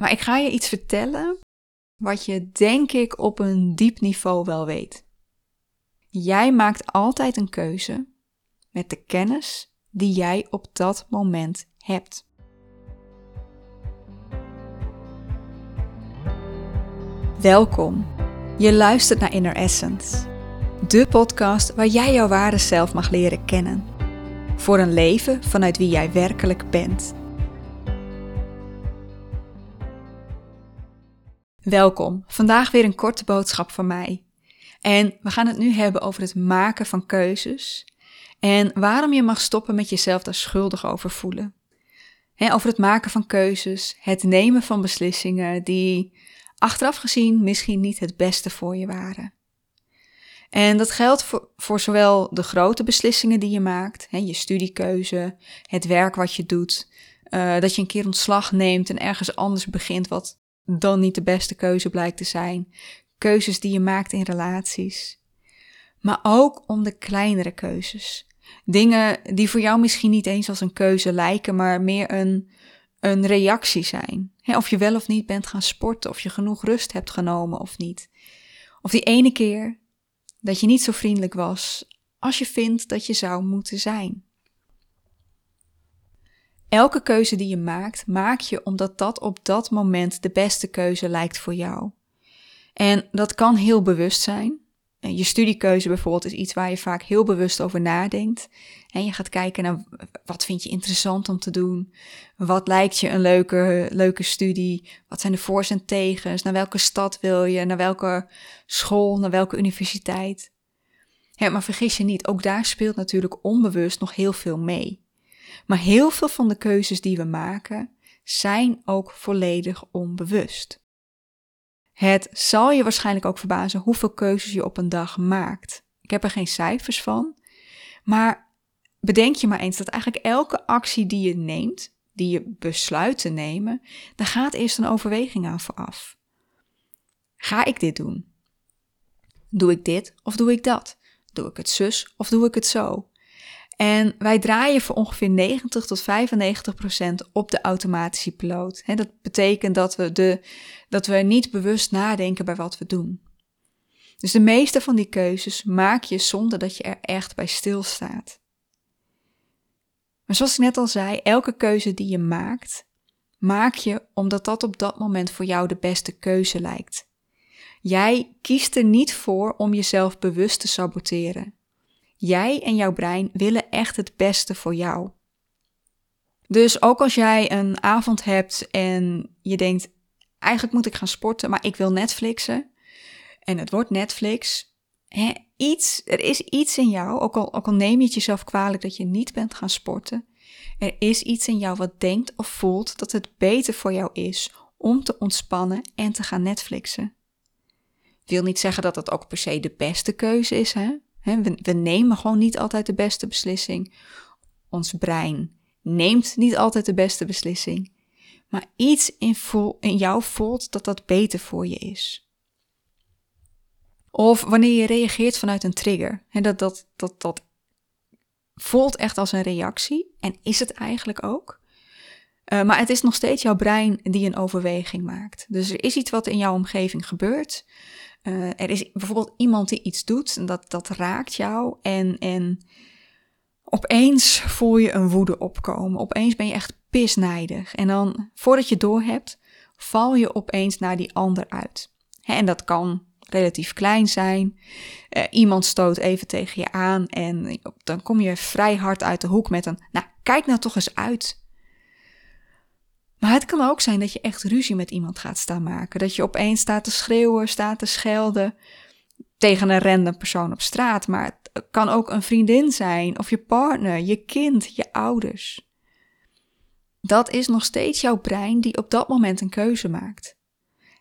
Maar ik ga je iets vertellen wat je denk ik op een diep niveau wel weet. Jij maakt altijd een keuze met de kennis die jij op dat moment hebt. Welkom. Je luistert naar Inner Essence, de podcast waar jij jouw ware zelf mag leren kennen. Voor een leven vanuit wie jij werkelijk bent. Welkom. Vandaag weer een korte boodschap van mij. En we gaan het nu hebben over het maken van keuzes en waarom je mag stoppen met jezelf daar schuldig over voelen. over het maken van keuzes, het nemen van beslissingen die achteraf gezien misschien niet het beste voor je waren. En dat geldt voor, zowel de grote beslissingen die je maakt, je studiekeuze, het werk wat je doet, uh, dat je een keer ontslag neemt en ergens anders begint wat dan niet de beste keuze blijkt te zijn. Keuzes die je maakt in relaties. Maar ook om de kleinere keuzes. Dingen die voor jou misschien niet eens als een keuze lijken, maar meer een, een reactie zijn. of je wel of niet bent gaan sporten, of je genoeg rust hebt genomen of niet. Of die ene keer dat je niet zo vriendelijk was als je vindt dat je zou moeten zijn. Elke keuze die je maakt, maak je omdat dat op dat moment de beste keuze lijkt voor jou. En dat kan heel bewust zijn. Je studiekeuze bijvoorbeeld is iets waar je vaak heel bewust over nadenkt. En je gaat kijken naar wat vind je interessant om te doen? Wat lijkt je een leuke, leuke studie? Wat zijn de voor's en tegens? Naar welke stad wil je? Naar welke school? Naar welke universiteit? Ja, maar vergis je niet, ook daar speelt natuurlijk onbewust nog heel veel mee. Maar heel veel van de keuzes die we maken zijn ook volledig onbewust. Het zal je waarschijnlijk ook verbazen hoeveel keuzes je op een dag maakt. Ik heb er geen cijfers van, maar bedenk je maar eens dat eigenlijk elke actie die je neemt, die je besluit te nemen, daar gaat eerst een overweging aan vooraf. Ga ik dit doen? Doe ik dit of doe ik dat? Doe ik het zus of doe ik het zo? En wij draaien voor ongeveer 90 tot 95 procent op de automatische piloot. dat betekent dat we, de, dat we niet bewust nadenken bij wat we doen. Dus de meeste van die keuzes maak je zonder dat je er echt bij stilstaat. Maar zoals ik net al zei, elke keuze die je maakt, maak je omdat dat op dat moment voor jou de beste keuze lijkt. Jij kiest er niet voor om jezelf bewust te saboteren. Jij en jouw brein willen echt het beste voor jou. Dus ook als jij een avond hebt en je denkt, eigenlijk moet ik gaan sporten, maar ik wil Netflixen. En het wordt Netflix. Hè, iets, er is iets in jou, ook al, ook al neem je het jezelf kwalijk dat je niet bent gaan sporten. Er is iets in jou wat denkt of voelt dat het beter voor jou is om te ontspannen en te gaan Netflixen. Wil niet zeggen dat dat ook per se de beste keuze is, hè? We, nemen gewoon niet altijd de beste beslissing. Ons brein neemt niet altijd de beste beslissing. Maar iets in, in jou voelt dat dat beter voor je is. Of wanneer je reageert vanuit een trigger. Dat, dat, dat, dat voelt echt als een reactie. En is het eigenlijk ook. Uh, maar het is nog steeds jouw brein die een overweging maakt. Dus er is iets wat in jouw omgeving gebeurt. Uh, er is bijvoorbeeld iemand die iets doet en dat, dat raakt jou en, en opeens voel je een woede opkomen. Opeens ben je echt pisnijdig. En dan, voordat je door hebt, val je opeens naar die ander uit. En dat kan relatief klein zijn. Uh, iemand stoot even tegen je aan en dan kom je vrij hard uit de hoek met een, nou, kijk nou toch eens uit. Maar het kan ook zijn dat je echt ruzie met iemand gaat staan maken. Dat je opeens staat te schreeuwen, staat te schelden tegen een random persoon op straat. Maar het kan ook een vriendin zijn, of je partner, je kind, je ouders. Dat is nog steeds jouw brein die op dat moment een keuze maakt.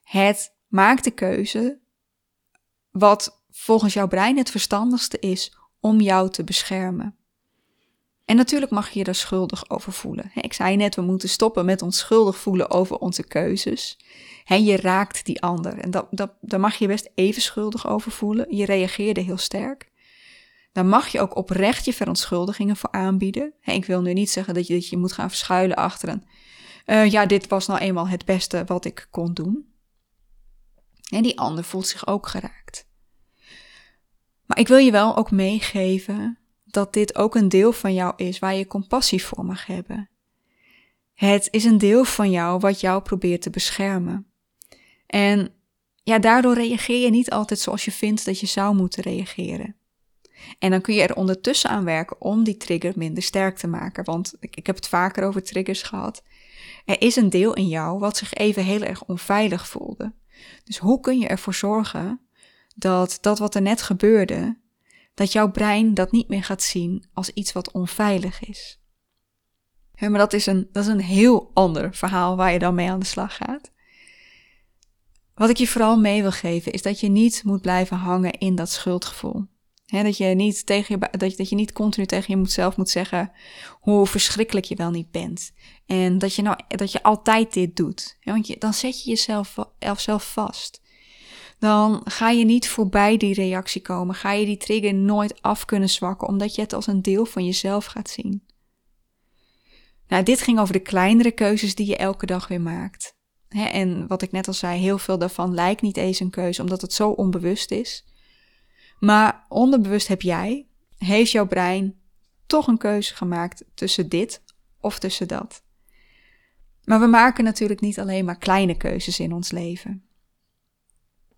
Het maakt de keuze wat volgens jouw brein het verstandigste is om jou te beschermen. En natuurlijk mag je je daar schuldig over voelen. Ik zei net, we moeten stoppen met ons schuldig voelen over onze keuzes. Je raakt die ander en dat, dat, daar mag je best even schuldig over voelen. Je reageerde heel sterk. Daar mag je ook oprecht je verontschuldigingen voor aanbieden. Ik wil nu niet zeggen dat je, dat je moet gaan verschuilen achter een, eh, ja, dit was nou eenmaal het beste wat ik kon doen. En die ander voelt zich ook geraakt. Maar ik wil je wel ook meegeven dat dit ook een deel van jou is waar je compassie voor mag hebben. Het is een deel van jou wat jou probeert te beschermen. En ja, daardoor reageer je niet altijd zoals je vindt dat je zou moeten reageren. En dan kun je er ondertussen aan werken om die trigger minder sterk te maken. Want ik, ik heb het vaker over triggers gehad. Er is een deel in jou wat zich even heel erg onveilig voelde. Dus hoe kun je ervoor zorgen dat dat wat er net gebeurde, dat jouw brein dat niet meer gaat zien als iets wat onveilig is? maar dat is, een, dat is een heel ander verhaal waar je dan mee aan de slag gaat. Wat ik je vooral mee wil geven is dat je niet moet blijven hangen in dat schuldgevoel dat, je niet tegen je, dat, dat je niet continu tegen jezelf moet zeggen hoe verschrikkelijk je wel niet bent. En dat je, nou, dat je altijd dit doet. want je, dan zet je jezelf zelf vast. Dan ga je niet voorbij die reactie komen. Ga je die trigger nooit af kunnen zwakken, omdat je het als een deel van jezelf gaat zien. Nou, dit ging over de kleinere keuzes die je elke dag weer maakt. en wat ik net al zei, heel veel daarvan lijkt niet eens een keuze, omdat het zo onbewust is. Maar onderbewust heb jij, heeft jouw brein toch een keuze gemaakt tussen dit of tussen dat. Maar we maken natuurlijk niet alleen maar kleine keuzes in ons leven.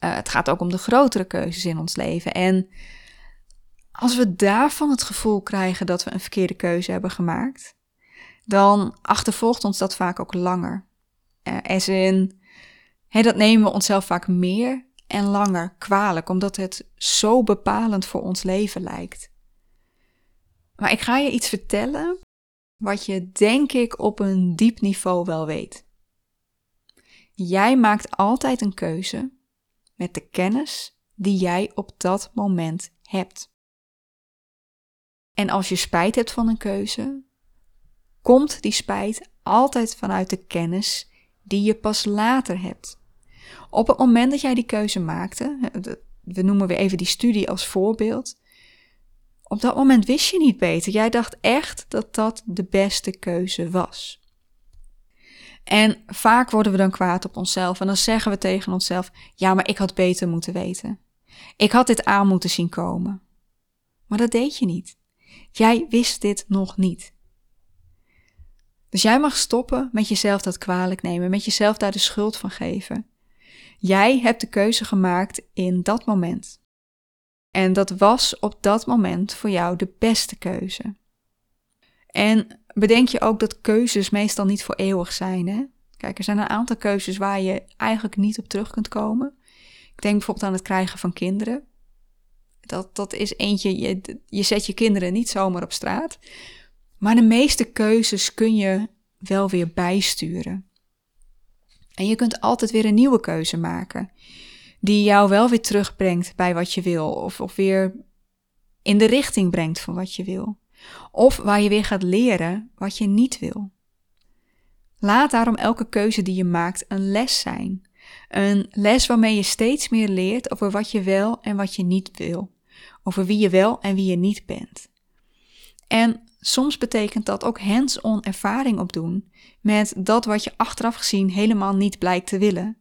Uh, het gaat ook om de grotere keuzes in ons leven. En als we daarvan het gevoel krijgen dat we een verkeerde keuze hebben gemaakt, dan achtervolgt ons dat vaak ook langer. Uh, as in, dat nemen we onszelf vaak meer en langer kwalijk, omdat het zo bepalend voor ons leven lijkt. Maar ik ga je iets vertellen wat je denk ik op een diep niveau wel weet. Jij maakt altijd een keuze met de kennis die jij op dat moment hebt. En als je spijt hebt van een keuze, komt die spijt altijd vanuit de kennis die je pas later hebt. Op het moment dat jij die keuze maakte, we noemen weer even die studie als voorbeeld. Op dat moment wist je niet beter. Jij dacht echt dat dat de beste keuze was. En vaak worden we dan kwaad op onszelf en dan zeggen we tegen onszelf: Ja, maar ik had beter moeten weten. Ik had dit aan moeten zien komen. Maar dat deed je niet. Jij wist dit nog niet. Dus jij mag stoppen met jezelf dat kwalijk nemen, met jezelf daar de schuld van geven. Jij hebt de keuze gemaakt in dat moment. En dat was op dat moment voor jou de beste keuze. En bedenk je ook dat keuzes meestal niet voor eeuwig zijn. Hè? Kijk, er zijn een aantal keuzes waar je eigenlijk niet op terug kunt komen. Ik denk bijvoorbeeld aan het krijgen van kinderen. Dat, dat is eentje, je, je zet je kinderen niet zomaar op straat. Maar de meeste keuzes kun je wel weer bijsturen. En je kunt altijd weer een nieuwe keuze maken, die jou wel weer terugbrengt bij wat je wil, of, of weer in de richting brengt van wat je wil. Of waar je weer gaat leren wat je niet wil. Laat daarom elke keuze die je maakt een les zijn. Een les waarmee je steeds meer leert over wat je wel en wat je niet wil. Over wie je wel en wie je niet bent. En soms betekent dat ook hands-on ervaring opdoen met dat wat je achteraf gezien helemaal niet blijkt te willen.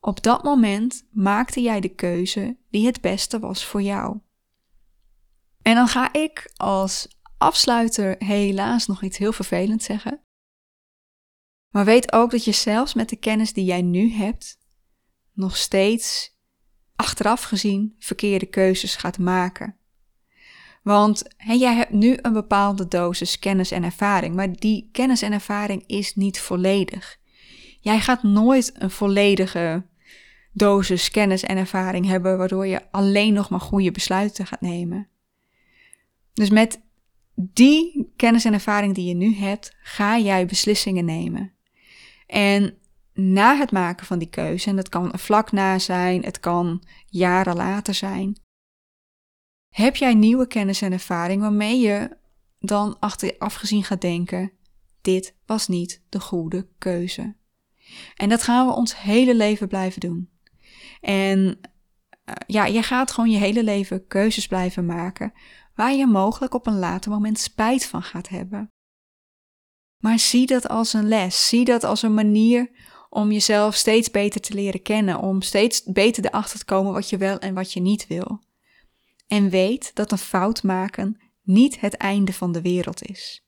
Op dat moment maakte jij de keuze die het beste was voor jou. En dan ga ik als afsluiter helaas nog iets heel vervelends zeggen. Maar weet ook dat je zelfs met de kennis die jij nu hebt, nog steeds achteraf gezien verkeerde keuzes gaat maken. Want jij hebt nu een bepaalde dosis kennis en ervaring, maar die kennis en ervaring is niet volledig. Jij gaat nooit een volledige dosis kennis en ervaring hebben, waardoor je alleen nog maar goede besluiten gaat nemen. Dus met die kennis en ervaring die je nu hebt, ga jij beslissingen nemen. En na het maken van die keuze, en dat kan vlak na zijn, het kan jaren later zijn, heb jij nieuwe kennis en ervaring waarmee je dan achteraf gezien gaat denken: dit was niet de goede keuze? En dat gaan we ons hele leven blijven doen. En uh, ja, je gaat gewoon je hele leven keuzes blijven maken waar je mogelijk op een later moment spijt van gaat hebben. Maar zie dat als een les. Zie dat als een manier om jezelf steeds beter te leren kennen. Om steeds beter erachter te komen wat je wel en wat je niet wil. En weet dat een fout maken niet het einde van de wereld is.